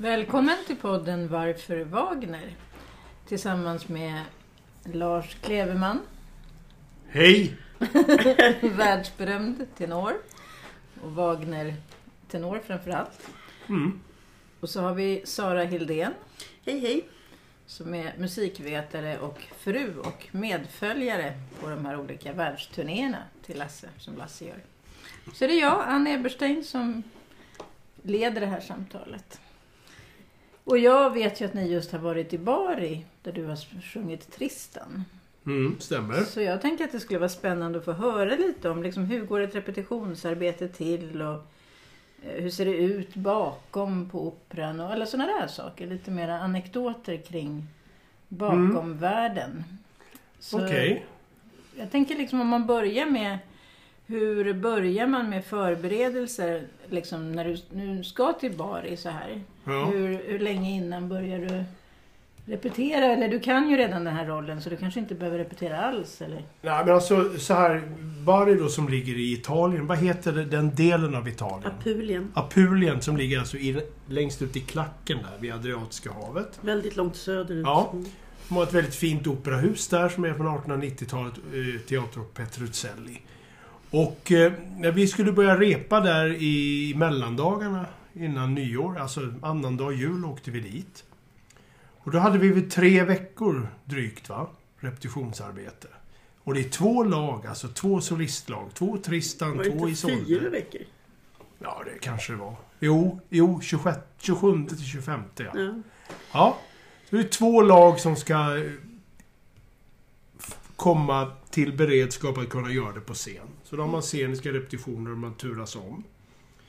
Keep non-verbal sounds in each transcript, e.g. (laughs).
Välkommen till podden Varför Wagner? Tillsammans med Lars Kleveman, Hej! (laughs) världsberömd tenor. Och Wagner-tenor framförallt. Mm. Och så har vi Sara Hildén Hej hej! som är musikvetare och fru och medföljare på de här olika världsturnéerna till Lasse, som Lasse gör. Så det är jag, Ann Eberstein, som leder det här samtalet. Och jag vet ju att ni just har varit i Bari, där du har sjungit Tristan. Mm, stämmer. Så jag tänker att det skulle vara spännande att få höra lite om liksom, hur går ett repetitionsarbete till och eh, hur ser det ut bakom på operan och alla sådana där saker. Lite mera anekdoter kring bakom världen. Så Okej. Jag tänker liksom om man börjar med hur börjar man med förberedelser liksom när du nu ska till Bari så här? Ja. Hur, hur länge innan börjar du repetera? Eller du kan ju redan den här rollen så du kanske inte behöver repetera alls eller? Nej, men alltså så här. Bari då som ligger i Italien. Vad heter det, den delen av Italien? Apulien. Apulien som ligger alltså i, längst ut i klacken där vid Adriatiska havet. Väldigt långt söderut. Ja. Mm. De har ett väldigt fint operahus där som är från 1890-talet. Eh, Teatro Petruzelli. Och eh, vi skulle börja repa där i mellandagarna innan nyår, alltså annandag jul, åkte vi dit. Och då hade vi väl tre veckor drygt, va? Repetitionsarbete. Och det är två lag, alltså två solistlag. Två Tristan, Var det två inte fyra Isolde. veckor? Ja, det kanske det var. Jo, jo 26, 27 till 25, ja. Ja. Ja. Så det är två lag som ska eh, komma till beredskap att kunna göra det på scen. Så då har man sceniska repetitioner och man turas om.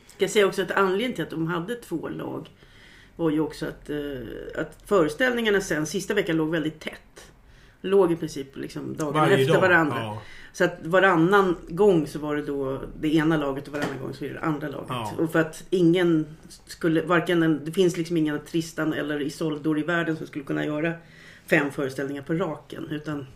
Ska jag säga också att anledningen till att de hade två lag var ju också att, eh, att föreställningarna sen, sista veckan låg väldigt tätt. Låg i princip liksom dagarna Varje efter dag. varandra. Ja. Så att varannan gång så var det då det ena laget och varannan gång så är det det andra laget. Ja. Och för att ingen skulle, varken en, det finns liksom inga Tristan eller Isoldor i världen som skulle kunna göra fem föreställningar på raken. Utan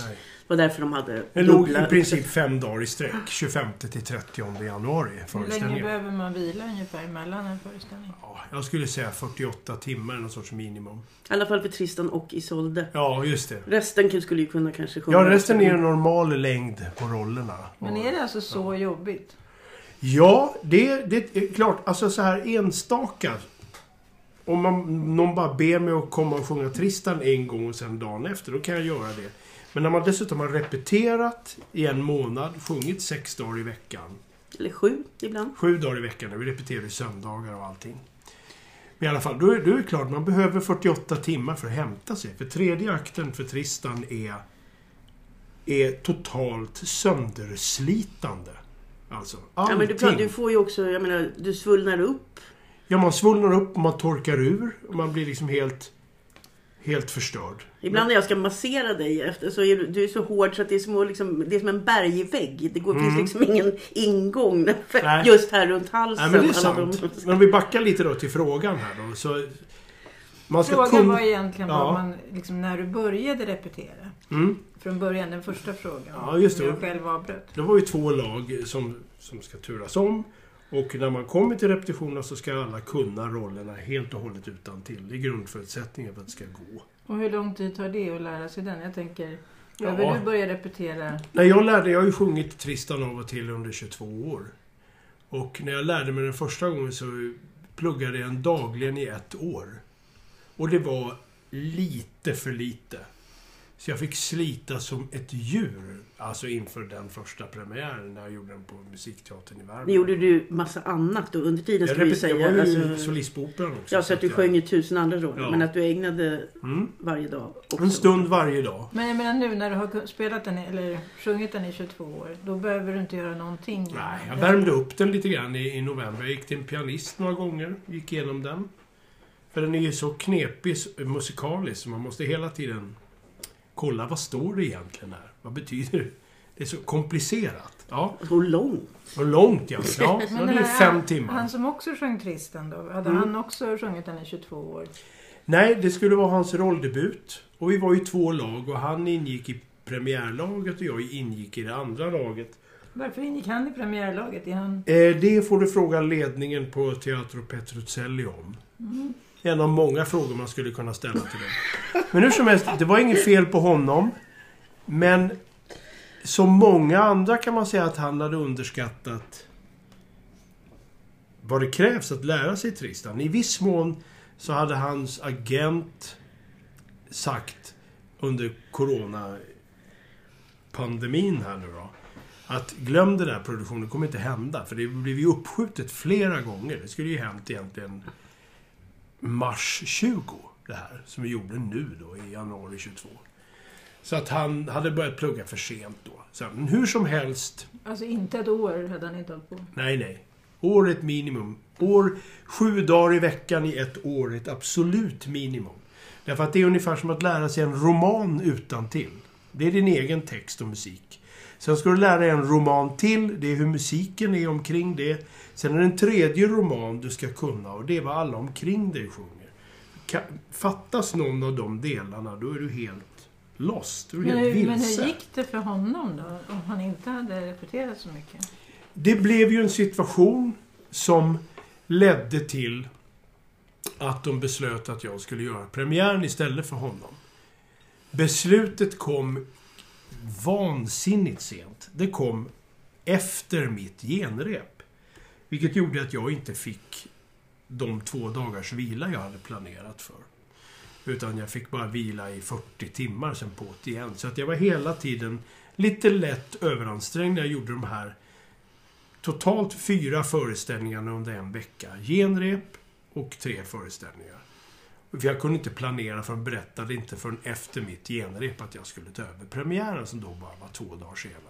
Nej. det var därför de hade Det låg dubbla- i princip fem dagar i sträck. 25 till 30 januari Hur länge behöver man vila ungefär mellan en föreställning? Ja, jag skulle säga 48 timmar, någon sorts minimum. I alla fall för Tristan och Isolde. Ja, just det. Resten skulle ju kunna kanske sjunga. Ja, resten är en normal längd på rollerna. Men är det alltså så jobbigt? Ja, det, det är klart. Alltså så här enstaka. Om man, någon bara ber mig att komma och sjunga Tristan en gång och sen dagen efter, då kan jag göra det. Men när man dessutom har repeterat i en månad, sjungit sex dagar i veckan. Eller sju ibland. Sju dagar i veckan, när vi repeterar i söndagar och allting. Men i alla fall, då är, då är det klart, man behöver 48 timmar för att hämta sig. För tredje akten för Tristan är, är totalt sönderslitande. Alltså, Ja, allting. men du, du får ju också, jag menar, du svullnar upp. Ja, man svullnar upp och man torkar ur. Och man blir liksom helt... Helt förstörd. Ibland när jag ska massera dig efter så är du, du är så hård så att det är, små, liksom, det är som en bergvägg. Det går, finns liksom ingen ingång Mm. Just här runt halsen. Nej, men det är sant. de- Men om vi backar lite då till frågan här då. Så man ska Frågan var egentligen Ja. man, liksom, när du började repetera. Mm. Från början, den första frågan. Ja, just som det. Jag själv avbröt. Det var ju två lag som, som ska turas om. Och när man kommer till repetitionerna så ska alla kunna rollerna helt och hållet utan till. Det är grundförutsättningen för att det ska gå. Och hur lång tid tar det att lära sig den? Jag tänker, Ja. behöver du börja repetera? När jag lärde, jag har ju sjungit Tristan av och till under 22 år. Och när jag lärde mig den första gången så pluggade jag den dagligen i ett år. Och det var lite för lite. Så jag fick slita som ett djur. Alltså inför den första premiären när jag gjorde den på Musikteatern i Värmland. Nu gjorde du massa annat och under tiden jag ska vi säga. jag var ju Alltså, solist på Operan också. ja, så att du jag- sjöng ju tusen andra roller. Ja. Men att du ägnade Mm, varje dag också. en stund varje dag. Men jag menar nu när du har spelat den, eller sjungit den i 22 år, då behöver du inte göra någonting. Nej, jag värmde upp den lite grann i, i november. Jag gick till en pianist några gånger. Gick igenom den. För den är ju så knepig musikaliskt så man måste hela tiden kolla vad står det egentligen här? Vad betyder det? Det är så komplicerat. Ja, Så långt. och långt ja. Ja, det den är här- fem timmar. Han som också sjöng Tristan då, hade Mm. han också sjungit den i 22 år? Nej, det skulle vara hans rolldebut. Och vi var ju två lag och han ingick i premiärlaget och jag ingick i det andra laget. Varför ingick han i premiärlaget? Är han... Eh, det får du fråga ledningen på Teatro Petruzelli om. Mm. En av många frågor man skulle kunna ställa till dig. Men hur som helst, det var inget fel på honom. Men som många andra kan man säga att han hade underskattat vad det krävs att lära sig Tristan. I viss mån så hade hans agent sagt under coronapandemin här nu då. Att glöm den här produktionen, det kommer inte hända. För det blev ju uppskjutet flera gånger. Det skulle ju hänt egentligen mars 20, det här. Som vi gjorde nu då, i januari 22. Så att han hade börjat plugga för sent då. Så, men hur som helst, Alltså inte ett år hade han inte hållit på. nej, nej. År är ett minimum. År, sju dagar i veckan i ett år är ett absolut minimum. Därför att det är ungefär som att lära sig en roman utan till. Det är din egen text och musik. Sen ska du lära dig en roman till. Det är hur musiken är omkring det. Sen är det en tredje roman du ska kunna och det är vad alla omkring dig sjunger. Fattas någon av de delarna, då är du helt lost. Du är Men helt hur, men vilse. hur gick det för honom då? Om han inte hade repeterat så mycket? Det blev ju en situation som ledde till att de beslöt att jag skulle göra premiären istället för honom. Beslutet kom vansinnigt sent. Det kom efter mitt genrep. Vilket gjorde att jag inte fick de två dagars vila jag hade planerat för. Utan jag fick bara vila i 40 timmar sen på det igen. Så att jag var hela tiden lite lätt överansträngd när jag gjorde de här totalt fyra föreställningarna under en vecka. Genrep och tre föreställningar. För jag kunde inte planera för de berättade inte förrän efter mitt genrep att jag skulle ta över premiären som då bara var två dagar senare.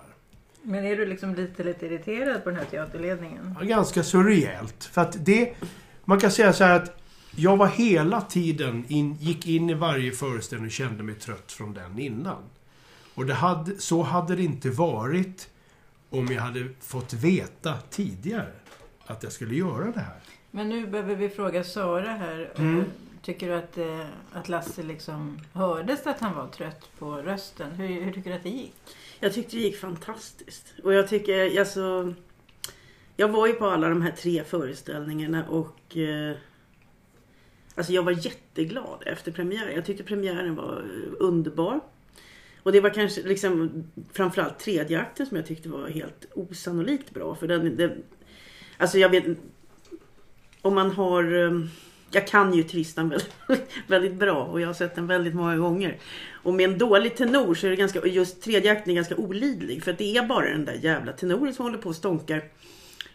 Men är du liksom lite, lite irriterad på den här teaterledningen? Ja, ganska så rejält. För att det... Man kan säga så här att jag var hela tiden in, gick in i varje föreställning och kände mig trött från den innan. Och det hade, så hade det inte varit om jag hade fått veta tidigare att jag skulle göra det här. Men nu behöver vi fråga Sara här. Mm. Tycker du att, eh, att Lasse liksom hördes att han var trött på rösten? Hur, hur tycker du att det gick? Jag tyckte det gick fantastiskt. Och jag tycker, alltså... Jag var ju på alla de här tre föreställningarna och... Eh, alltså jag var jätteglad efter premiären. Jag tyckte premiären var underbar. Och det var kanske liksom framförallt tredje akten som jag tyckte var helt osannolikt bra. För den, den alltså jag vet... Om man har... eh, jag kan ju Tristan väldigt, (laughs) väldigt bra och jag har sett den väldigt många gånger. Och med en dålig tenor så är det ganska, just tredje akten är ganska olidlig. För att det är bara den där jävla tenoren som håller på och stånkar.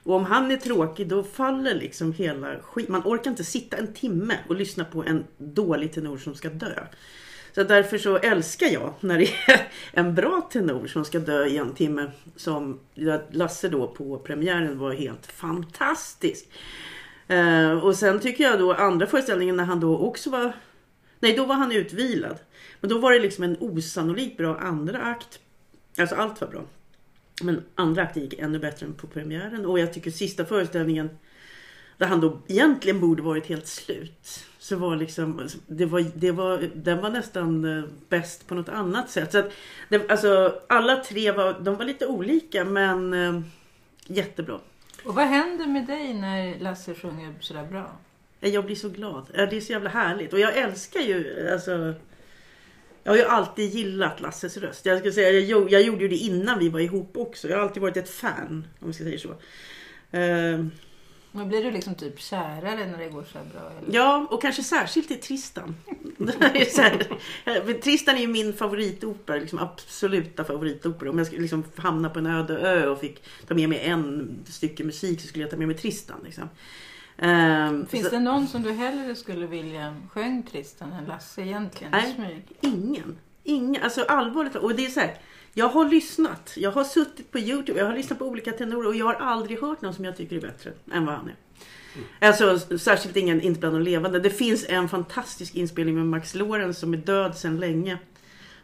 Och om han är tråkig då faller liksom hela skit. Man orkar inte sitta en timme och lyssna på en dålig tenor som ska dö. Så därför så älskar jag när det är (laughs) en bra tenor som ska dö i en timme. Som Lasse då på premiären var helt fantastisk. Eh, och sen tycker jag då andra föreställningen när han då också var... Nej, då var han utvilad. Men då var det liksom en osannolikt bra andra akt. Alltså allt var bra. Men andra akten gick ännu bättre än på premiären. Och jag tycker sista föreställningen där han då egentligen borde varit helt slut. Så var liksom, det var, det var, den var nästan eh, bäst på något annat sätt. Så att, det, alltså, alla tre var, de var lite olika men eh, jättebra. Och vad händer med dig när Lasse sjunger sådär bra? Jag blir så glad. Det är så jävla härligt. Och jag älskar ju, alltså... Jag har ju alltid gillat Lasses röst. Jag, ska säga, jag, jag gjorde ju det innan vi var ihop också. Jag har alltid varit ett fan, om vi ska säga så. Uh, men blir du liksom typ kärare när det går så här bra? Eller? ja, och kanske särskilt i Tristan. (laughs) Är här, för Tristan är ju min favoritopera, liksom absoluta favoritopera. Om jag skulle liksom hamna på en öde ö och fick ta med mig en stycke musik så skulle jag ta med mig Tristan. Liksom. Eh, Finns så- det någon som du hellre skulle vilja sjöng Tristan än Lasse egentligen? Nej. Ingen. Ingen. Alltså allvarligt. Och det är så här. Jag har lyssnat. Jag har suttit på Youtube. Jag har lyssnat på olika tenorer. Och jag har aldrig hört någon som jag tycker är bättre än vad han är. Alltså särskilt ingen, inte bland de levande. Det finns en fantastisk inspelning med Max Lorenz som är död sedan länge.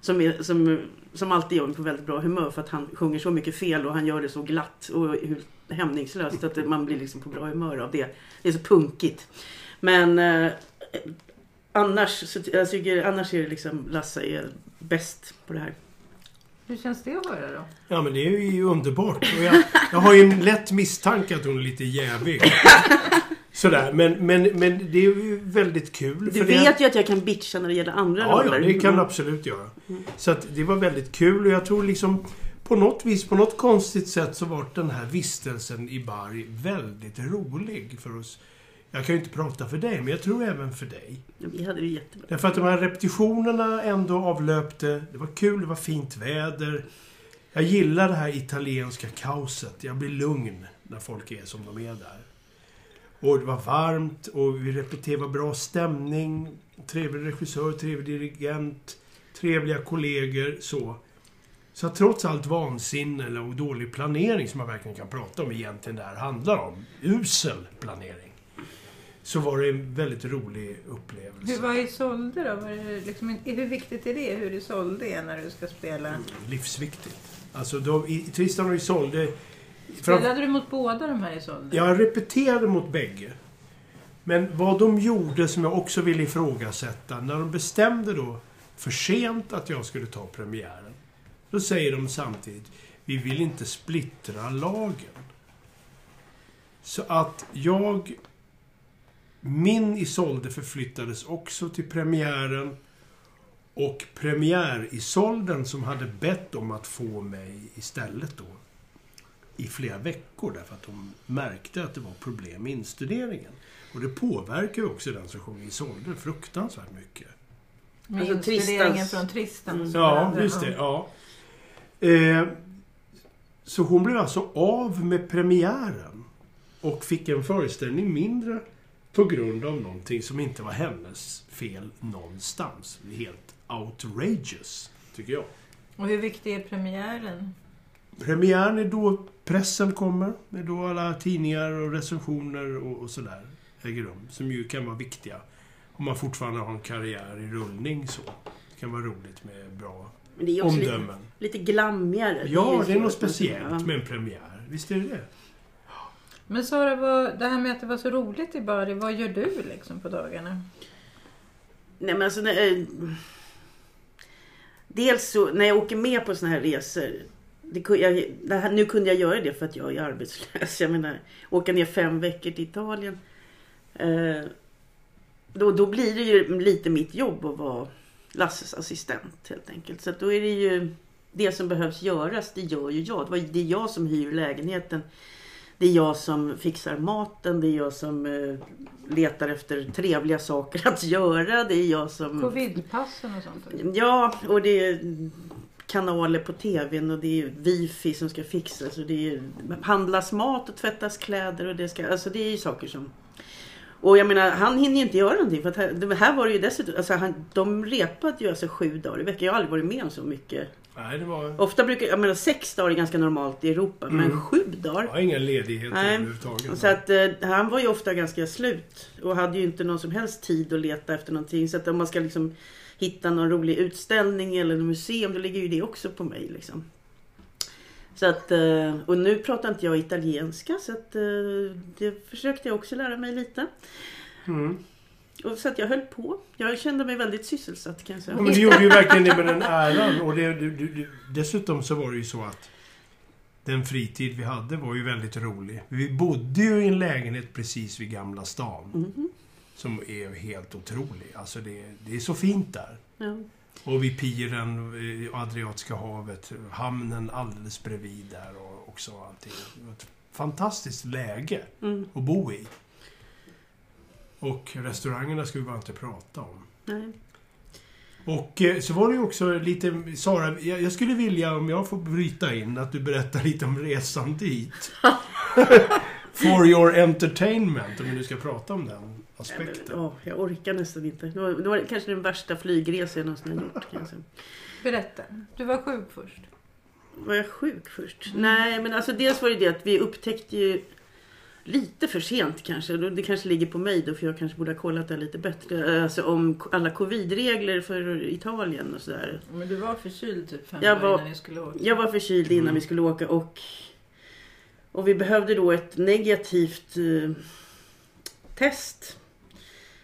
Som, är, som, som alltid gör mig på väldigt bra humör för att han sjunger så mycket fel och han gör det så glatt och hämningslöst att man blir liksom på bra humör av det. Det är så punkigt. Men eh, annars, så, tycker, annars är det liksom Lasse är bäst på det här. Hur känns det att höra då? Ja, men det är ju underbart. Och jag, jag har ju en lätt misstanke att hon är lite jävig. (laughs) Sådär, men, men, men det är ju väldigt kul. Du för vet det... ju att jag kan bitcha när det gäller andra Ja, ja, roller. det kan du Mm. absolut göra. Så att det var väldigt kul och jag tror liksom på något vis, på något konstigt sätt så var den här vistelsen i Bari väldigt rolig för oss. Jag kan ju inte prata för dig, men jag tror även för dig. Ja, Vi hade det jättebra. Därför att de här repetitionerna ändå avlöpte. Det var kul, det var fint väder. Jag gillar det här italienska kaoset. Jag blir lugn när folk är som de är där. Och det var varmt och vi repeterade, bra stämning. Trevlig regissör, trevlig dirigent, trevliga kollegor, så. Så att trots allt vansinne eller och dålig planering som man verkligen kan prata om egentligen det här handlar om. Usel planering. Så var det en väldigt rolig upplevelse. Hur var Isolde då? Var det liksom, hur viktigt är det hur Isolde är när du ska spela? livsviktigt. Alltså då, i Tristan och Isolde... fram- Spelade du mot båda de här Isolde? Jag repeterade mot bägge. Men vad de gjorde som jag också vill ifrågasätta, när de bestämde då för sent att jag skulle ta premiären. Då säger de samtidigt, vi vill inte splittra lagen. Så att jag... Min Isolde förflyttades också till premiären. Och premiär-Isolden som hade bett om att få mig istället då i flera veckor därför att de märkte att det var problem med instuderingen. Och det påverkar ju också den som sjunger Isolde fruktansvärt mycket. Med Alltså, Tristans- från Tristan så Ja, just det. Ja. Eh, så hon blev alltså av med premiären och fick en föreställning mindre på grund av någonting som inte var hennes fel någonstans. Det är Helt outrageous, tycker jag. Och hur viktig är premiären? Premiären är då pressen kommer. Det är då alla tidningar och recensioner och, och sådär äger rum. Som ju kan vara viktiga. Om man fortfarande har en karriär i rullning så. Det kan vara roligt med bra Men det är också lite, omdömen. lite glammigare. Ja, det är så något att man- speciellt med en premiär. Visst är det det? Men Sara, vad, det här med att det var så roligt i Bari, vad gör du liksom på dagarna? Nej men alltså när, eh, Dels så när jag åker med på såna här resor. Det, jag, det här, nu kunde jag göra det för att jag är arbetslös. (laughs) Jag menar åka ner fem veckor till Italien. Eh, då, då blir det ju lite mitt jobb att vara Lasses assistent helt enkelt. Så att då är det ju det som behövs göras, det gör ju jag. Det var- Det är jag som hyr lägenheten. Det är jag som fixar maten. Det är jag som eh, letar efter trevliga saker att göra. Det är jag som... Covidpassen och sånt? Ja, och det är kanaler på tvn och det är wifi som ska fixas och det är handlas mat och tvättas kläder och det ska, alltså det är ju saker som och jag menar, han hinner ju inte göra någonting för här, här var det ju dessutom, alltså han, de repade ju alltså sju dagar i veckan. Jag har aldrig varit med om så mycket. Nej, det var, Ofta brukar, jag menar sex dagar är ganska normalt i Europa, men Mm. sju det dagar. var inga ledigheter Nej. överhuvudtaget. Så att eh, han var ju ofta ganska slut och hade ju inte någon som helst tid att leta efter någonting. Så att om man ska liksom hitta någon rolig utställning eller museum, då ligger ju det också på mig. Liksom. Så att, eh, och nu pratar inte jag italienska så att, eh, det försökte jag också lära mig lite. Mm. Och så att jag höll på. Jag kände mig väldigt sysselsatt kan jag säga. Ja, men du gjorde ju verkligen det med den äran. Och det, du, du, dessutom så var det ju så att den fritid vi hade var ju väldigt rolig. Vi bodde ju i en lägenhet precis vid Gamla stan. Mhm. Som är helt otrolig. Alltså det, det är så fint där. Ja. Och vid piren, eh, Adriatiska havet, hamnen alldeles bredvid där och också allting. Ett fantastiskt läge Mm. att bo i. Och restaurangerna ska vi bara inte prata om. Nej. Och eh, så var det ju också lite, Sara, jag, skulle vilja, om jag får bryta in, att du berättar lite om resan dit. (laughs) For your entertainment, om vi nu ska prata om den Nej, men, aspekten. ja, jag orkar nästan inte. Det var, det var kanske den värsta flygresa jag någonsin har gjort. Kan jag säga. Berätta. Du var sjuk först. Var jag sjuk först? Nej, men alltså dels var det det att vi upptäckte ju lite för sent kanske. Det kanske ligger på mig då för jag kanske borde ha kollat det lite bättre. Alltså om alla covidregler för Italien och sådär. Men du var förkyld typ fem Jag dagar var- innan ni skulle åka. Jag var förkyld innan Mm. vi skulle åka och, och vi behövde då ett negativt eh, test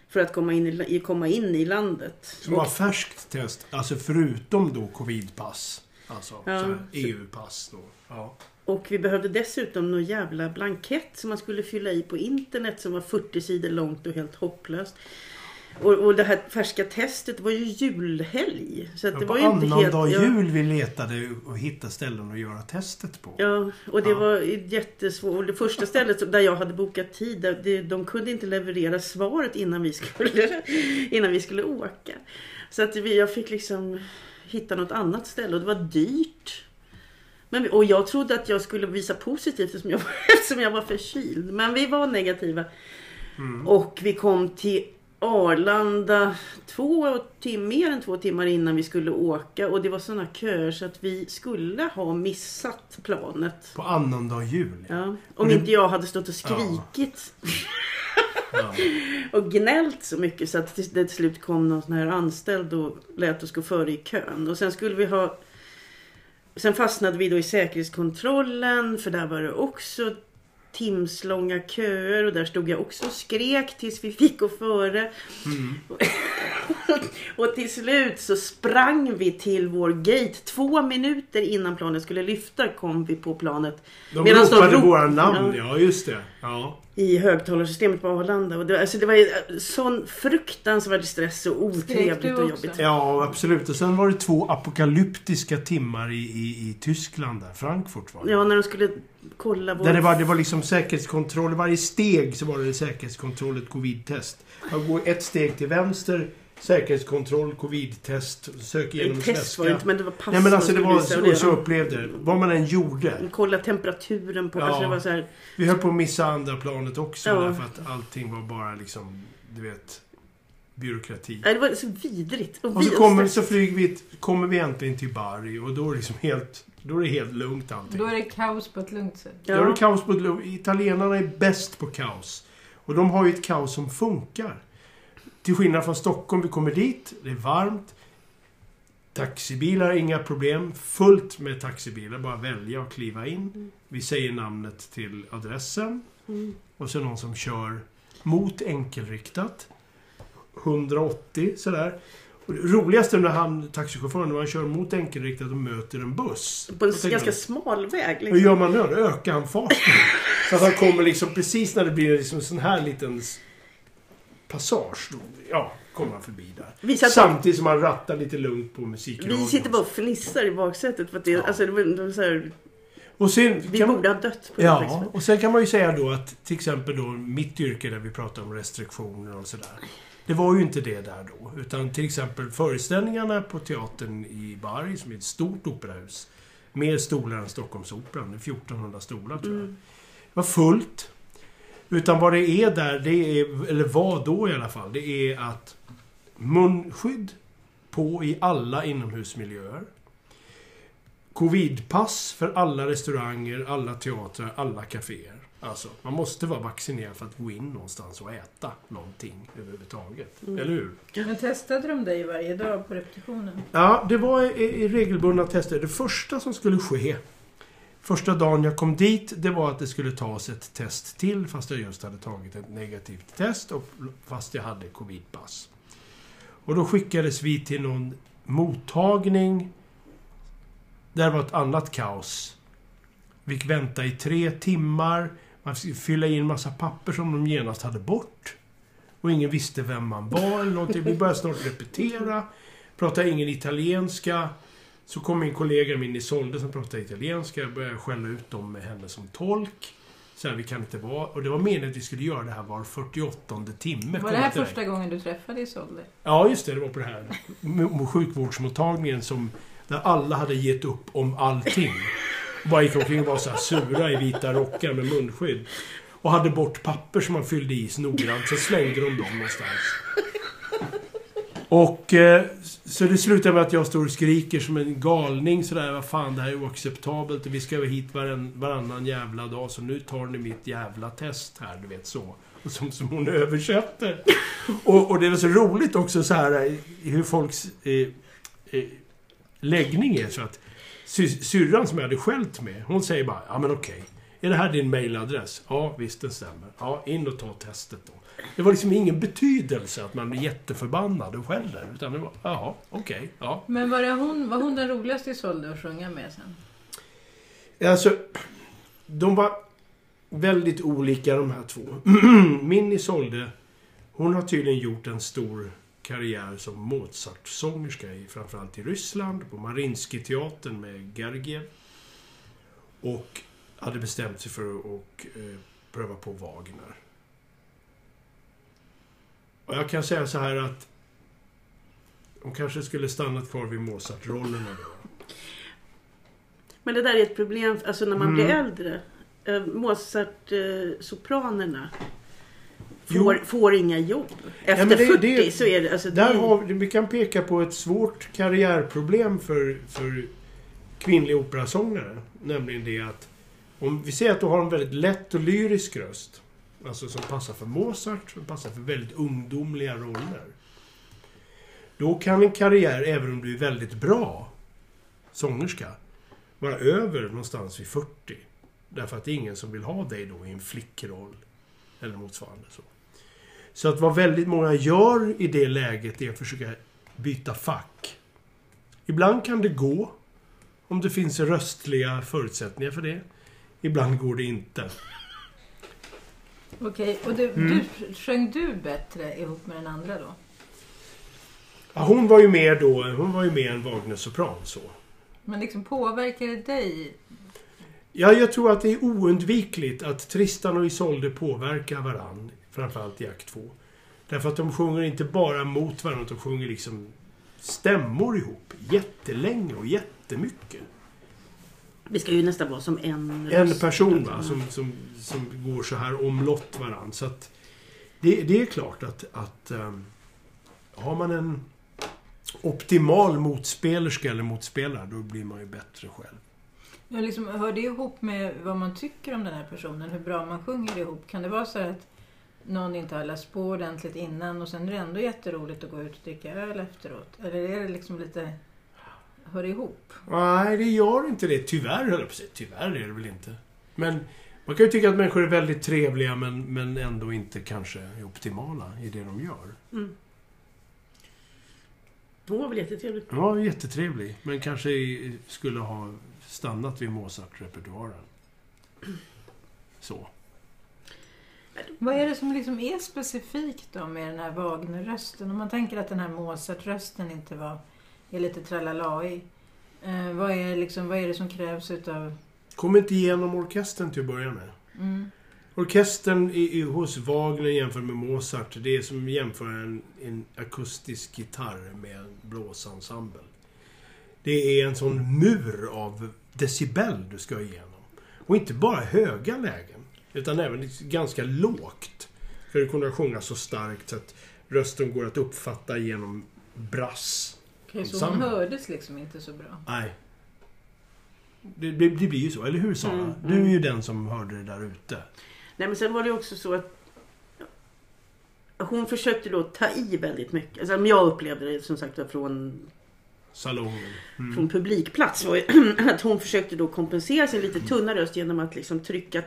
för att komma in i, komma in i landet. Som var färskt test, alltså förutom då covidpass. Alltså Ja. EU-pass då. Ja. Och vi behövde dessutom någon jävla blankett som man skulle fylla i på internet som var 40 sidor långt och helt hopplöst. Och, och det här färska testet var ju julhelg. Så att Ja, det var ju inte helt... annandag ja. jul vi letade och hittade ställen att göra testet på. Ja, och det Ja. var jättesvårt. Och det första stället där jag hade bokat tid, där det, de kunde inte leverera svaret innan vi skulle, (laughs) innan vi skulle åka. Så att vi, jag fick liksom hitta något annat ställe och det var dyrt. Men, och jag trodde att jag skulle visa positivt eftersom jag, (laughs) eftersom jag var förkyld. Men vi var negativa. Mm. Och vi kom till Arlanda två tim- mer än två timmar innan vi skulle åka. Och det var sådana köer så att vi skulle ha missat planet. På annandag jul. Ja. Om det- inte jag hade stått och skrikit Ja. (laughs) och gnällt så mycket så att det till slut kom någon sån här anställd och lät oss gå före i kön. Och sen skulle vi ha... Sen fastnade vi då i säkerhetskontrollen för där var det också timslånga köer och där stod jag också och skrek tills vi fick gå före. Mm. (laughs) (laughs) Och till slut så sprang vi till vår gate. Två minuter innan planet skulle lyfta kom vi på planet De Medan de ropade rop- våra namn, Ja. ja. just det. Ja. i högtalarsystemet på Arlanda. Och det, alltså det var ju sån fruktansvärd stress och otrevligt och jobbigt. ja, absolut. Och sen var det två apokalyptiska timmar i, i, i Tyskland där. Frankfurt var det. Ja, när de skulle kolla vår... Där det var, det var liksom säkerhetskontroll. I varje steg så var det säkerhetskontroll, ett covid-test. Man går ett steg till vänster, säkerhetskontroll, covid-test, sök igenom test var det inte, men det var pass Nej men alltså det var visa och så, så upplevde det. Vad man än gjorde. Kolla temperaturen på... Ja. Alltså det var så här, Vi höll på att missa andra planet också Ja. därför att allting var bara liksom, du vet, byråkrati. nej, det var så vidrigt. Och så vid- kommer, så flyger vi, kommer vi äntligen till Bari och då är det liksom helt, då är det helt lugnt allting. Då är det kaos på ett lugnt sätt. Då är det kaos på ett lugnt- Italienarna är bäst på kaos. Och de har ju ett kaos som funkar. Till skillnad från Stockholm, vi kommer dit, det är varmt. Taxibilar, inga problem. Fullt med taxibilar, bara välja och kliva in. Vi säger namnet till adressen. Mm. Och så någon som kör mot enkelriktat. 180 sådär. Och det roligaste när han, taxichauffören, när han kör mot enkelriktat och möter en buss. På en ganska man, smal väg. Hur Liksom. gör man? Då ökar han farten. Så att han kommer liksom precis när det blir liksom en sån här liten passage. Då, ja, kommer han förbi där. Satt, Samtidigt som han rattar lite lugnt på musikradion. vi sitter bara och fnissar i baksätet. För att det, Ja. alltså, det var, det var så här, Och sen vi kan man- borde ha dött på det Ja, liksom. och sen kan man ju säga då att till exempel då mitt yrke där vi pratar om restriktioner och sådär. Det var ju inte det där då. Utan till exempel föreställningarna på teatern i Bari, som är ett stort operahus. Mer stolar än Stockholmsoperan. Det är 1400 stolar tror jag. Mm. Det var fullt. Utan vad det är där, det är, eller var då i alla fall, det är att munskydd på i alla inomhusmiljöer. Covidpass för alla restauranger, alla teatrar, alla kaféer. Alltså, man måste vara vaccinerad för att gå in någonstans och äta någonting överhuvudtaget. Mm. Eller hur? Men testade de dig varje dag på repetitionen? Ja, det var i, i regelbundna tester. Det första som skulle ske Första dagen jag kom dit, det var att det skulle tas ett test till fast jag just hade tagit ett negativt test och fast jag hade covidpass. Och då skickades vi till någon mottagning. Där var ett annat kaos. Vi fick vänta i tre timmar. Man fick fylla i en massa papper som de genast hade bort. Och ingen visste vem man var eller någonting. Vi började snart repetera. Pratade ingen italienska. Så kom min kollega min Isolde som pratade italienska. Jag började skälla ut dem med henne som tolk. Så här, vi kan inte vara... Och det var meningen att vi skulle göra det här var 48 timme. Var det här första gången du träffade Isolde? Ja, just det. Det var på det här sjukvårdsmottagningen som... Där alla hade gett upp om allting. Bara gick omkring och var så här sura i vita rockar med munskydd. Och hade bort papper som man fyllde i noggrant. Så slängde de dem någonstans. Och... Eh, så det slutar med att jag står och skriker som en galning sådär. Vad fan, det här är oacceptabelt. Och vi ska hit varann, varannan jävla dag. Så nu tar ni mitt jävla test här, du vet så. Och som, som hon översätter. Och, och det är så roligt också så här eh, hur folks eh, eh, läggning är. Så att sy, syrran som jag hade skällt med, hon säger bara ja men okej. Är det här din mailadress? Ja, visst det stämmer. Ja, in och ta testet då. Det var liksom ingen betydelse att man blev jätteförbannad och skäller. Utan det var, jaha, okej, ja. Men var, det hon, var hon den roligaste Isolde att sjunga med sen? Alltså, de var väldigt olika de här två. (clears throat) Min Isolde, hon har tydligen gjort en stor karriär som Mozart-sångerska, i, framförallt i Ryssland, på Marinsky-teatern med Gergiev. Och hade bestämt sig för att och, eh, pröva på Wagner. Och jag kan säga så här att hon kanske skulle stannat kvar vid Mozart-rollerna då. Men det där är ett problem alltså när man Mm. blir äldre. Eh, Mozart-sopranerna får, får inga jobb. Efter men det- 40 det- så är det... Alltså, Där det, har vi, kan peka på ett svårt karriärproblem för, för kvinnliga operasångare. Nämligen det att om vi säger att du har en väldigt lätt och lyrisk röst. Alltså som passar för Mozart, som passar för väldigt ungdomliga roller. Då kan en karriär, även om du är väldigt bra sångerska, vara över någonstans vid 40. Därför att det är ingen som vill ha dig då i en flickroll. Eller motsvarande så. Så att vad väldigt många gör i det läget är att försöka byta fack. Ibland kan det gå. Om det finns röstliga förutsättningar för det. Ibland går det inte. Okej, och du, Mm. du, sjöng du bättre ihop med den andra då? Ja, hon var ju mer då, hon var ju mer en Wagner-sopran så. Men liksom påverkar det dig? Ja, jag tror att det är oundvikligt att Tristan och Isolde påverkar varann. Framförallt i akt 2. Därför att de sjunger inte bara mot varandra, de sjunger liksom stämmor ihop. Jättelänge och jättemycket. Det ska ju nästan vara som en En röst. person va, som, som, som går så här omlott varann. Så att det, det är klart att, att um, har man en optimal motspelerska eller motspelare, då blir man ju bättre själv. Ja, liksom, hör det ihop med vad man tycker om den här personen? Hur bra man sjunger ihop? Kan det vara så här att någon inte har läst på ordentligt innan och sen är det ändå jätteroligt att gå ut och dricka öl efteråt? Eller är det liksom lite... Hör ihop? Nej, det gör inte det. Tyvärr, höll jag på att säga. Tyvärr är det väl inte. Men man kan ju tycka att människor är väldigt trevliga men, men ändå inte kanske är optimala i det de gör. Mm. Hon var väl jättetrevlig. Ja, jättetrevlig. Men kanske skulle ha stannat vid Mozart-repertoaren. Så. Vad är det som liksom är specifikt då med den här Wagner-rösten? Om man tänker att den här Mozart-rösten inte var, är lite tralalaig. Eh, vad, är liksom, vad är det som krävs utav... Kom inte igenom orkestern till att börja med. Mm, Orkestern i, i, hos Wagner jämfört med Mozart, det är som att jämföra en, en akustisk gitarr med en blåsensemble. Det är en sån mur av decibel du ska igenom. Och inte bara höga lägen, utan även ganska lågt. För att kunna sjunga så starkt så att rösten går att uppfatta genom brass. Okej, så hon hördes liksom inte så bra. Nej. Det, det, det blir ju så, eller hur Sara? Mm, Du är mm. ju den som hörde det där ute. Nej men sen var det också så att hon försökte då ta i väldigt mycket. Alltså, om jag upplevde det som sagt från, Salongen. Mm. från publikplats. Var (clears throat) att hon försökte då kompensera sin lite tunna röst genom att liksom trycka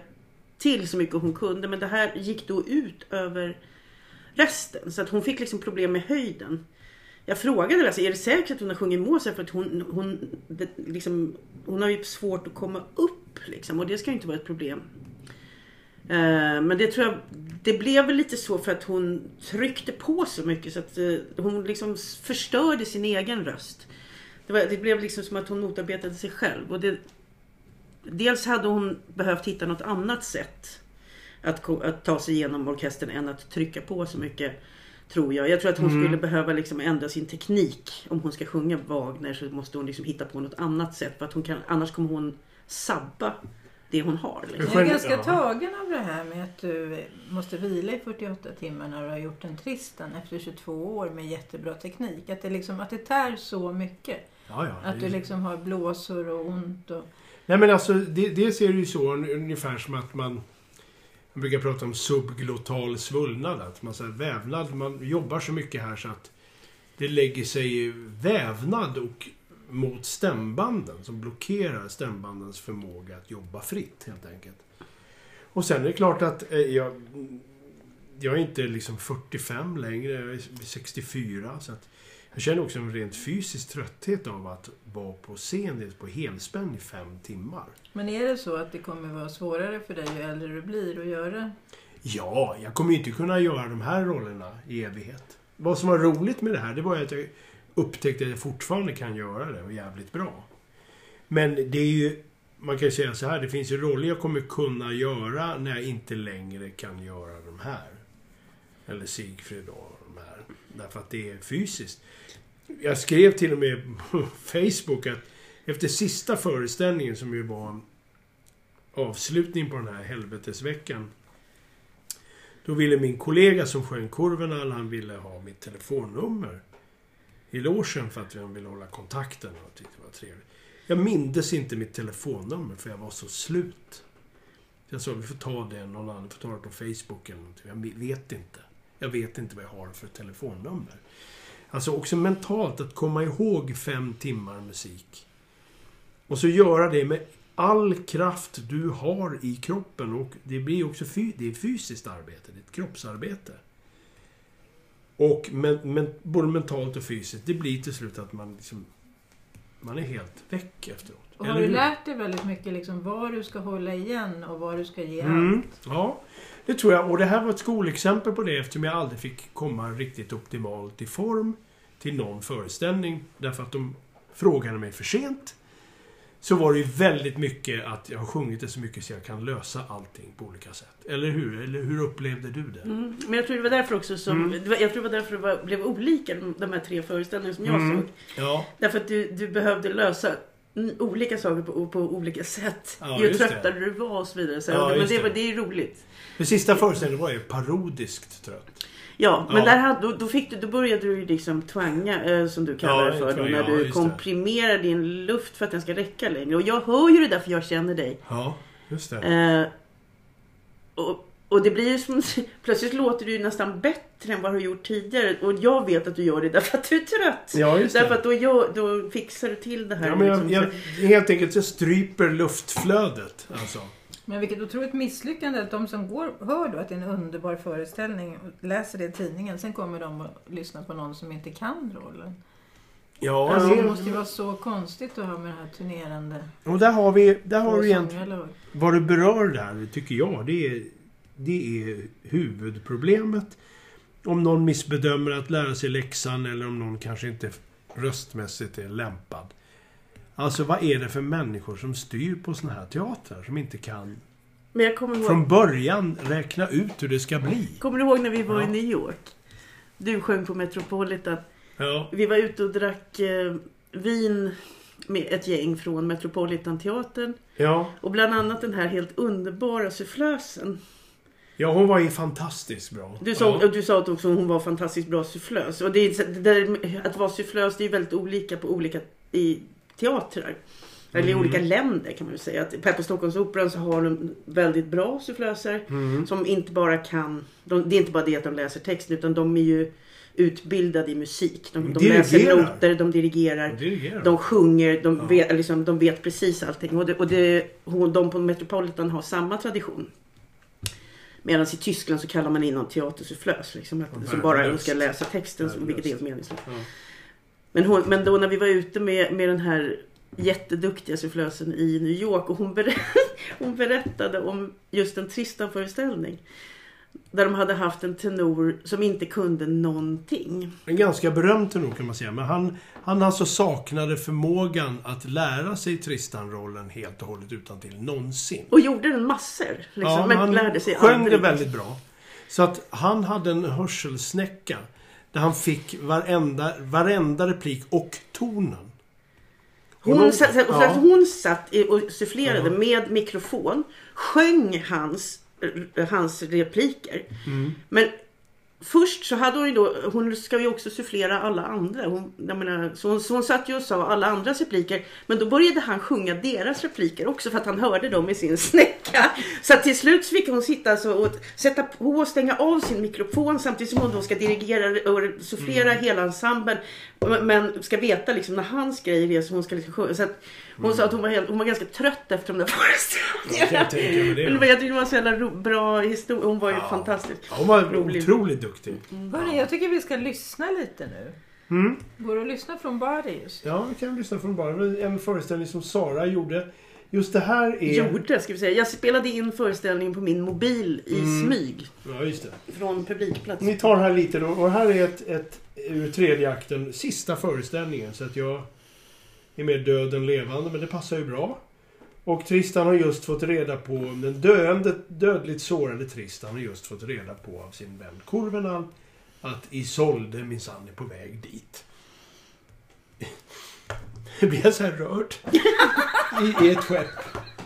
till så mycket hon kunde. Men det här gick då ut över resten. Så att hon fick liksom problem med höjden. Jag frågade alltså, är det säkert att hon har sjungit Mozart? För att hon, hon, det, liksom, hon har ju svårt att komma upp. Liksom, och det ska ju inte vara ett problem. Uh, Men det tror jag, det blev väl lite så för att hon tryckte på så mycket så att uh, hon liksom förstörde sin egen röst. Det, var, det blev liksom som att hon motarbetade sig själv. Och det, dels hade hon behövt hitta något annat sätt att, att ta sig igenom orkestern än att trycka på så mycket. Tror jag. Jag tror att hon Mm. skulle behöva liksom ändra sin teknik. Om hon ska sjunga Wagner så måste hon liksom hitta på något annat sätt. För att hon kan, annars kommer hon sabba det hon har. Liksom. Jag är ganska tagen av det här med att du måste vila i 48 timmar när du har gjort en Tristan efter 22 år med jättebra teknik. Att det, liksom, att det tär så mycket. Ja, ja. Att du liksom har blåsor och ont och... Nej men alltså, det, det ser ju så ungefär som att man... Man brukar prata om subglottal svullnad. Att man säger vävnad, man jobbar så mycket här så att det lägger sig vävnad och mot stämbanden som blockerar stämbandens förmåga att jobba fritt helt enkelt. Och sen är det klart att eh, jag, jag är inte liksom 45 längre, jag är 64. Så att jag känner också en rent fysisk trötthet av att vara på scen på helspänn i fem timmar. Men är det så att det kommer vara svårare för dig ju äldre du blir att göra? Ja, jag kommer ju inte kunna göra de här rollerna i evighet. Vad som var roligt med det här, det var att jag upptäckte att jag fortfarande kan göra det och jävligt bra. Men det är ju, man kan ju säga så här, det finns ju roller jag kommer kunna göra när jag inte längre kan göra de här. Eller Sigfrid och de här. Därför att det är fysiskt. Jag skrev till och med på Facebook att efter sista föreställningen som ju var avslutning på den här helvetesveckan. Då ville min kollega som sjöng Kurvorna, han ville ha mitt telefonnummer i logen för att han ville hålla kontakten och tyckte det var trevligt. Jag mindes inte mitt telefonnummer för jag var så slut. Jag sa vi får ta det någon annan, får ta det på Facebook eller någonting. Jag vet inte. Jag vet inte vad jag har för telefonnummer. Alltså också mentalt att komma ihåg fem timmar musik. Och så göra det med all kraft du har i kroppen. Och det blir också fy, det är fysiskt arbete. Det är ett kroppsarbete. Och men, men, både mentalt och fysiskt. Det blir till slut att man liksom... Man är helt väck efteråt. Och har du lärt dig väldigt mycket liksom var du ska hålla igen och var du ska ge Mm, allt? ja, det tror jag. Och det här var ett skolexempel på det eftersom jag aldrig fick komma riktigt optimalt i form till någon föreställning. Därför att de frågade mig för sent. Så var det ju väldigt mycket att jag har sjungit det så mycket så jag kan lösa allting på olika sätt. Eller hur? Eller hur upplevde du det? Mm. Men jag tror det var därför också som... Mm. det Jag tror det var därför det var, blev olika de, här tre föreställningarna som jag Mm. såg. Ja, Därför att du, du behövde lösa olika saker på, på olika sätt. Ja, ju det. tröttare du var och så vidare. Så, Ja, men just det, var, det. det är roligt. den sista föreställningen var ju parodiskt trött. Ja, men Ja. Där hade, då, då, fick du, då började du ju liksom twanga, eh, som du kallar Ja, det för. Då, twanga, när ja, du just det. komprimerar din luft för att den ska räcka längre. Och jag hör ju det där för jag känner dig. Ja, just det. Eh, och, och det blir ju som... (laughs) Plötsligt låter du ju nästan bättre än vad du har gjort tidigare. Och jag vet att du gör det därför att du är trött. Ja, just det. Därför att då, gör, då fixar du till det här. Ja, men jag, liksom. jag, helt enkelt, jag stryper luftflödet. Alltså. Men vilket otroligt misslyckande att de som går, hör då att det är en underbar föreställning och läser det i tidningen. Sen kommer de och lyssnar på någon som inte kan rollen. Ja, Alltså, det- måste ju vara så konstigt att ha med det här turnerande och där har vi, där har vi egentligen... Vad du berör där, tycker jag, det är, det är huvudproblemet. Om någon missbedömer att lära sig läxan eller om någon kanske inte röstmässigt är lämpad. Alltså vad är det för människor som styr på såna här teatrar som inte kan Men jag kommer ihåg, från början räkna ut hur det ska bli? kommer du ihåg när vi var Ja. i New York? Du sjöng på Metropolitan. Ja, Vi var ute och drack eh, vin med ett gäng från Metropolitan-teatern. ja, Och bland annat den här helt underbara sufflösen. ja hon var ju fantastiskt bra. Du sa, ja. du sa att också hon var fantastiskt bra sufflös. Och det är, det där, att vara sufflös det är väldigt olika på olika i teatrar. Eller i Mm. olika länder kan man ju säga. Att här på Stockholmsoperan så har de väldigt bra sufflöser. Mm. Som inte bara kan, de, det är inte bara det att de läser texten utan de är ju utbildade i musik. De, de läser noter, de dirigerar. Dirigerar. De sjunger, de, Ja. vet, liksom, de vet precis allting. Och, det, och det, de på Metropolitan har samma tradition. Medan i Tyskland så kallar man in någon teatersufflös. Liksom, att, som bara ska läsa texten, som- vilket är helt meningslöst. Ja. Men, hon, men då när vi var ute med, med den här jätteduktiga sufflösen i New York och hon, ber, (laughs) hon berättade om just en Tristan-föreställning. Där de hade haft en tenor som inte kunde någonting. En ganska berömd tenor kan man säga. Men han, han alltså saknade förmågan att lära sig Tristan-rollen helt och hållet utan till någonsin. Och gjorde den massor. Liksom, men han lärde sig sjöng det väldigt bra. Så att han hade en hörselsnäcka. Där han fick varenda, varenda replik och tonen. Hon, Hon- satt, ja. hon satt och sufflerade Ja. med mikrofon. Sjöng hans, hans repliker. Mm. Men först så hade hon ju då, hon ska ju också sufflera alla andra. Hon, menar, så, hon, så hon satt ju och sa alla andras repliker. Men då började han sjunga deras repliker också för att han hörde dem i sin snäcka. Så till slut fick hon sitta alltså och sätta på och stänga av sin mikrofon samtidigt som hon då ska dirigera och sufflera hela ensemblen. Men ska veta liksom när hans grej är så hon ska liksom sjunga. Så att hon sa att hon var, helt, hon var ganska trött efter de där (laughs) Jag kan tänka mig det. föreställningarna. Jag tyckte det var en så jävla ro, bra historia. Hon var ju fantastisk. Ja, hon var Rolig. otroligt duktig. Hörni, jag tycker vi ska lyssna lite nu. Mm. Går det att lyssna från Body just? Ja, vi kan lyssna från var En föreställning som Sara gjorde. Just det här är... Gjorde, ska vi säga. Jag spelade in föreställningen på min mobil i Mm. smyg. Ja, just det. Från publikplats. Ni tar här lite då. Och här är ett, ett ur tredje akten, sista föreställningen. Så att jag är mer död än levande, men det passar ju bra. Och Tristan har just fått reda på, den döende, dödligt sårade Tristan har just fått reda på av sin vän Korvenal att Isolde minsann är på väg dit. (laughs) Jag blir så här rörd. I, I ett skepp.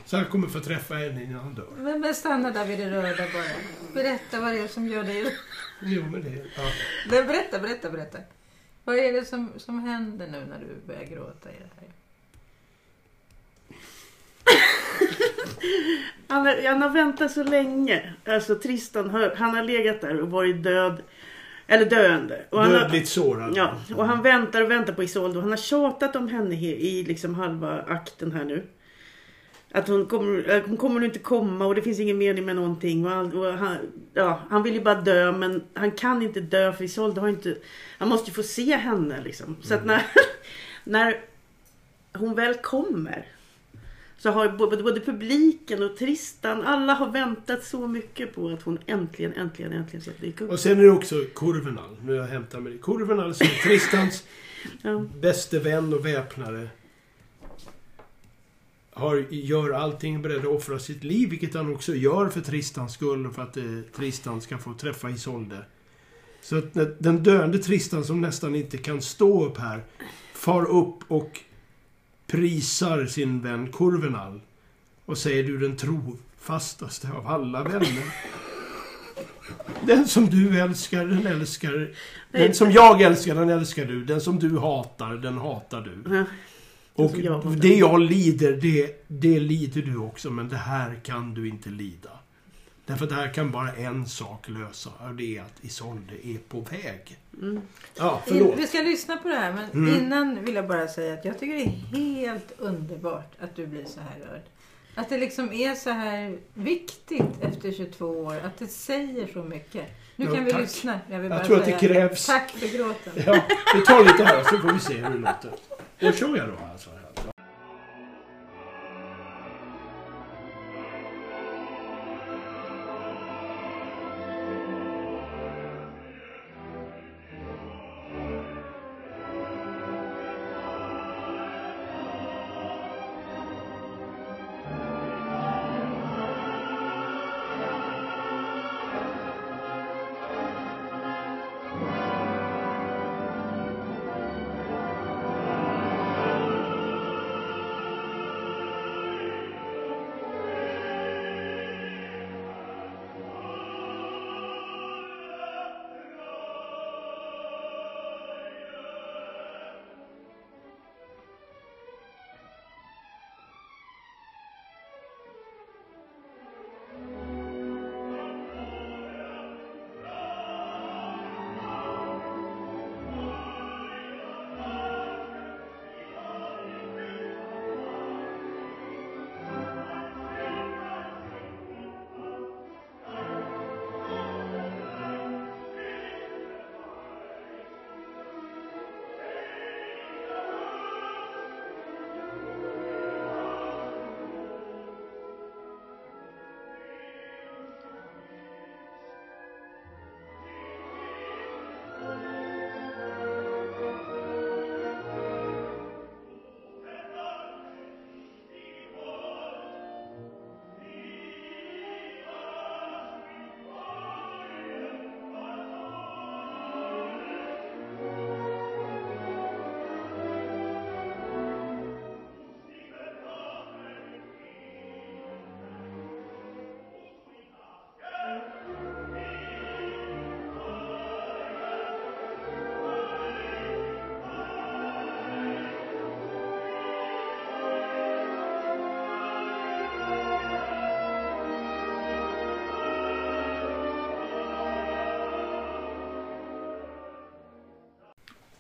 Så han kommer få träffa henne innan han dör. Men, men stanna där vid det röda bara. Berätta vad det är som gör dig... Jo, men det... Ja. Nej, berätta, berätta, berätta. Vad är det som, som händer nu när du börjar gråta i det här? (laughs) Han, har- han har väntat så länge. Alltså Tristan, har- han har legat där och varit död. Eller döende. Och han har, Dödligt sårad. ja, och han väntar och väntar på Isolde. Och han har tjatat om henne he- i liksom halva akten här nu. Att hon kommer, eh, hon kommer inte komma och det finns ingen mening med någonting. Och han, och han, ja, han vill ju bara dö men han kan inte dö för Isolde har inte... Han måste ju få se henne liksom. Så att när, (laughs) när hon väl kommer så har både, både publiken och Tristan, alla har väntat så mycket på att hon äntligen, äntligen, äntligen ska dyka upp. Och sen är det också Korvenal. Nu har jag hämtat mig det. Som är (laughs) Tristans Ja. bäste vän och väpnare. Har, gör allting, beredd att offra sitt liv, vilket han också gör för Tristans skull och för att eh, Tristan ska få träffa Isolde. Så att den döende Tristan som nästan inte kan stå upp här far upp och prisar sin vän Korvenal och säger du den trofastaste av alla vänner. Den som du älskar, den älskar... Den som jag älskar, den älskar du. Den som du hatar, den hatar du. Ja. Och som jag hatar. det jag lider, det, det lider du också. Men det här kan du inte lida. Därför att det här kan bara en sak lösa. Och det är att Isolde är på väg. Mm. Ja, förlåt. vi ska lyssna på det här men Mm. innan vill jag bara säga att jag tycker det är helt underbart att du blir så här rörd. Att det liksom är så här viktigt efter 22 år, att det säger så mycket. Nu Ja, kan vi tack. lyssna. Jag, Jag tror att det krävs. Tack för gråten. Ja, vi tar lite här så får vi se hur det låter. Då kör jag då alltså.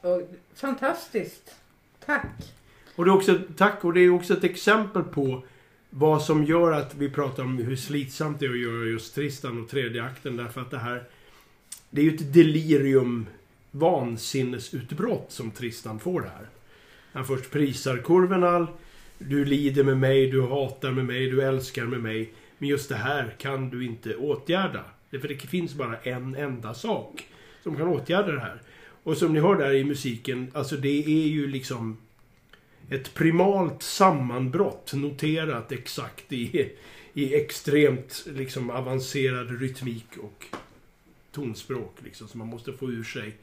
Och, fantastiskt. Tack. Och det är också, tack, och det är också ett exempel på vad som gör att vi pratar om hur slitsamt det är att göra just Tristan och tredje akten. Därför att det här... Det är ju ett delirium, vansinnesutbrott som Tristan får här. Han först prisar Kurvenal. Du lider med mig, du hatar med mig, du älskar med mig. Men just det här kan du inte åtgärda. För det finns bara en enda sak som kan åtgärda det här. Och som ni hör där i musiken, alltså det är ju liksom ett primalt sammanbrott noterat exakt i, i extremt liksom avancerad rytmik och tonspråk liksom som man måste få ur sig.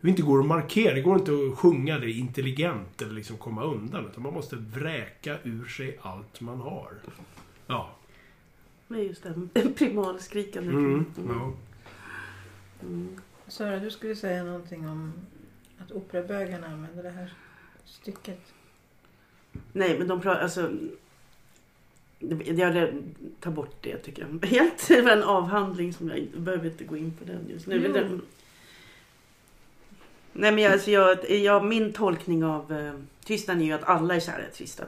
Det inte går att markera, det går inte att sjunga det intelligent eller liksom komma undan utan man måste vräka ur sig allt man har. Ja. Är just det, en primalskrikande. Mm, ja. Mm. Sara, du skulle säga någonting om att operabögarna använder det här stycket. Nej, men de pratar alltså... Jag tar bort det tycker jag. (laughs) Helt. Det var en avhandling som jag inte behöver inte gå in på den just nu. Den- Nej men jag, alltså jag, jag, min tolkning av eh, Tristan är ju att alla är kära i Tristan.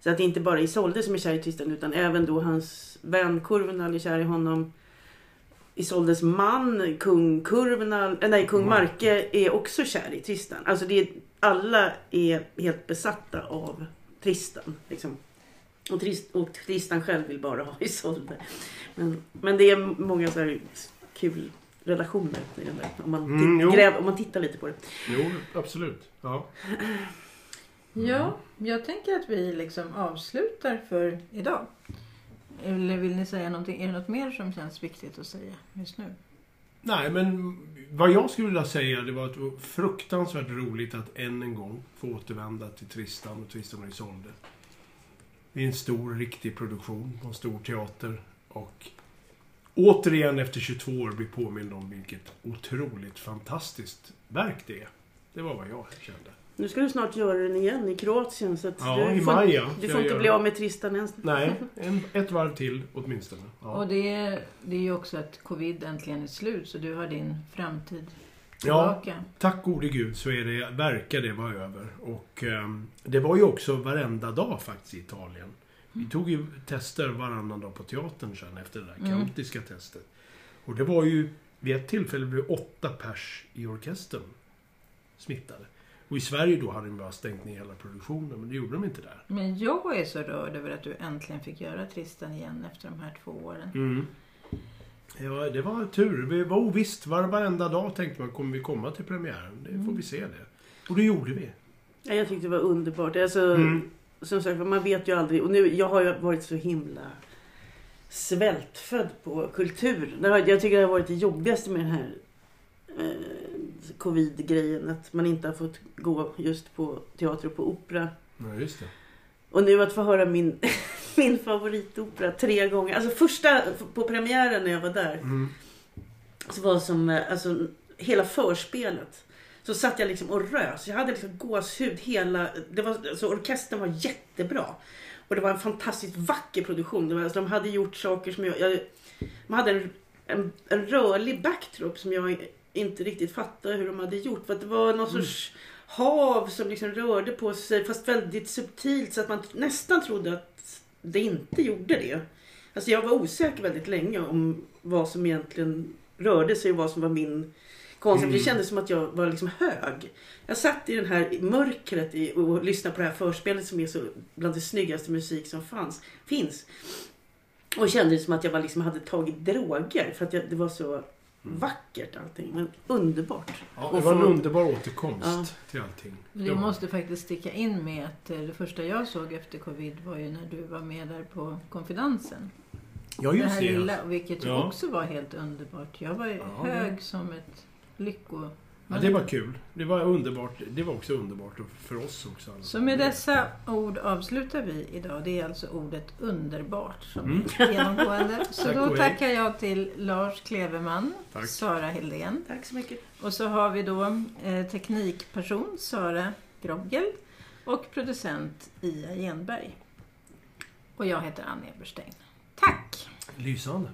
Så att det inte bara är Isolde som är kär i Tristan utan även då hans Kurvenal är kär i honom. Isoldes man, kung Kurvenal, äh, nej kung Marke. Marke är också kär i Tristan. Alltså det är, alla är helt besatta av Tristan. Liksom. Och, Trist, och Tristan själv vill bara ha Isolde. Men, men det är många så här kul relationer i den där. Om man, Mm, gräv, om man tittar lite på det. Jo, absolut. Ja. Ja, jag tänker att vi liksom avslutar för idag. Eller vill ni säga någonting? Är det något mer som känns viktigt att säga just nu? Nej, men vad jag skulle vilja säga det var att det var fruktansvärt roligt att än en gång få återvända till Tristan och Tristan och Isolde. Det är en stor, riktig produktion på en stor teater. Och återigen efter 22 år bli påmind om vilket otroligt fantastiskt verk det är. Det var vad jag kände. Nu ska du snart göra den igen i Kroatien. Så att Ja, du i får, maj ja. Du får inte bli av med Tristan ens. Nej, (laughs) en, ett varv till åtminstone. Ja. Och det är, det är ju också att covid äntligen är slut så du har din framtid Ja, tillbaka. tack gode gud så är det, verkar det vara över. Och ehm, det var ju också varenda dag faktiskt i Italien. Vi tog ju tester varannan dag på teatern sen efter det där Mm. kaotiska testet. Och det var ju, vid ett tillfälle blev åtta pers i orkestern smittade. Och i Sverige då hade de bara stängt ner hela produktionen, men det gjorde de inte där. Men jag är så rörd över att du äntligen fick göra Tristan igen efter de här två åren. Mm. Det, var, det var tur. Det var ovisst. Var, varenda dag tänkte man, kommer vi komma till premiären? Det får vi se det. Och det gjorde vi. Ja, jag tyckte det var underbart. Alltså, Mm. Som sagt, man vet ju aldrig. Och nu, jag har ju varit så himla svältfödd på kultur. Jag tycker det har varit det jobbigaste med den här eh, covid-grejen. Att man inte har fått gå just på teater och på opera. Ja, just det. Och nu att få höra min, (laughs) min favoritopera tre gånger. Alltså första på premiären när jag var där. Mm. Så var som, eh, alltså hela förspelet. Så satt jag liksom och rös. Jag hade liksom gåshud hela... Det var, alltså, orkestern var jättebra. Och det var en fantastiskt vacker produktion. Det var, alltså, de hade gjort saker som jag... jag man hade en, en, en rörlig backdrop som jag inte riktigt fattade hur de hade gjort. För att det var någon sorts hav som liksom rörde på sig fast väldigt subtilt så att man nästan trodde att det inte gjorde det. Alltså jag var osäker väldigt länge om vad som egentligen rörde sig och vad som var min koncept. Mm. Det kändes som att jag var liksom hög. Jag satt i den här mörkret i, och lyssnade på det här förspelet som är så bland det snyggaste musik som fanns, finns. Och kände som att jag var liksom hade tagit droger för att jag, det var så vackert allting. Men underbart. Ja, Och det var en underbar återkomst Ja. till allting. Vi Det var- måste faktiskt sticka in med att eh, det första jag såg efter covid var ju när du var med där på konfidensen. Ja, det just här det. lilla, vilket Ja. också var helt underbart. Jag var ju Ja, hög som ett lycko... Ja, det var kul. Det var underbart. Det var också underbart för oss också. Så med dessa ord avslutar vi idag. Det är alltså ordet underbart som Mm. är genomgående. (laughs) Så Tack då tackar jag till Lars Kleveman, Tack. Sara Heldén Tack så mycket. och så har vi då eh, teknikperson Sara Groggel och producent Ia Genberg. Och jag heter Ann Eberstein. Tack! Lysande.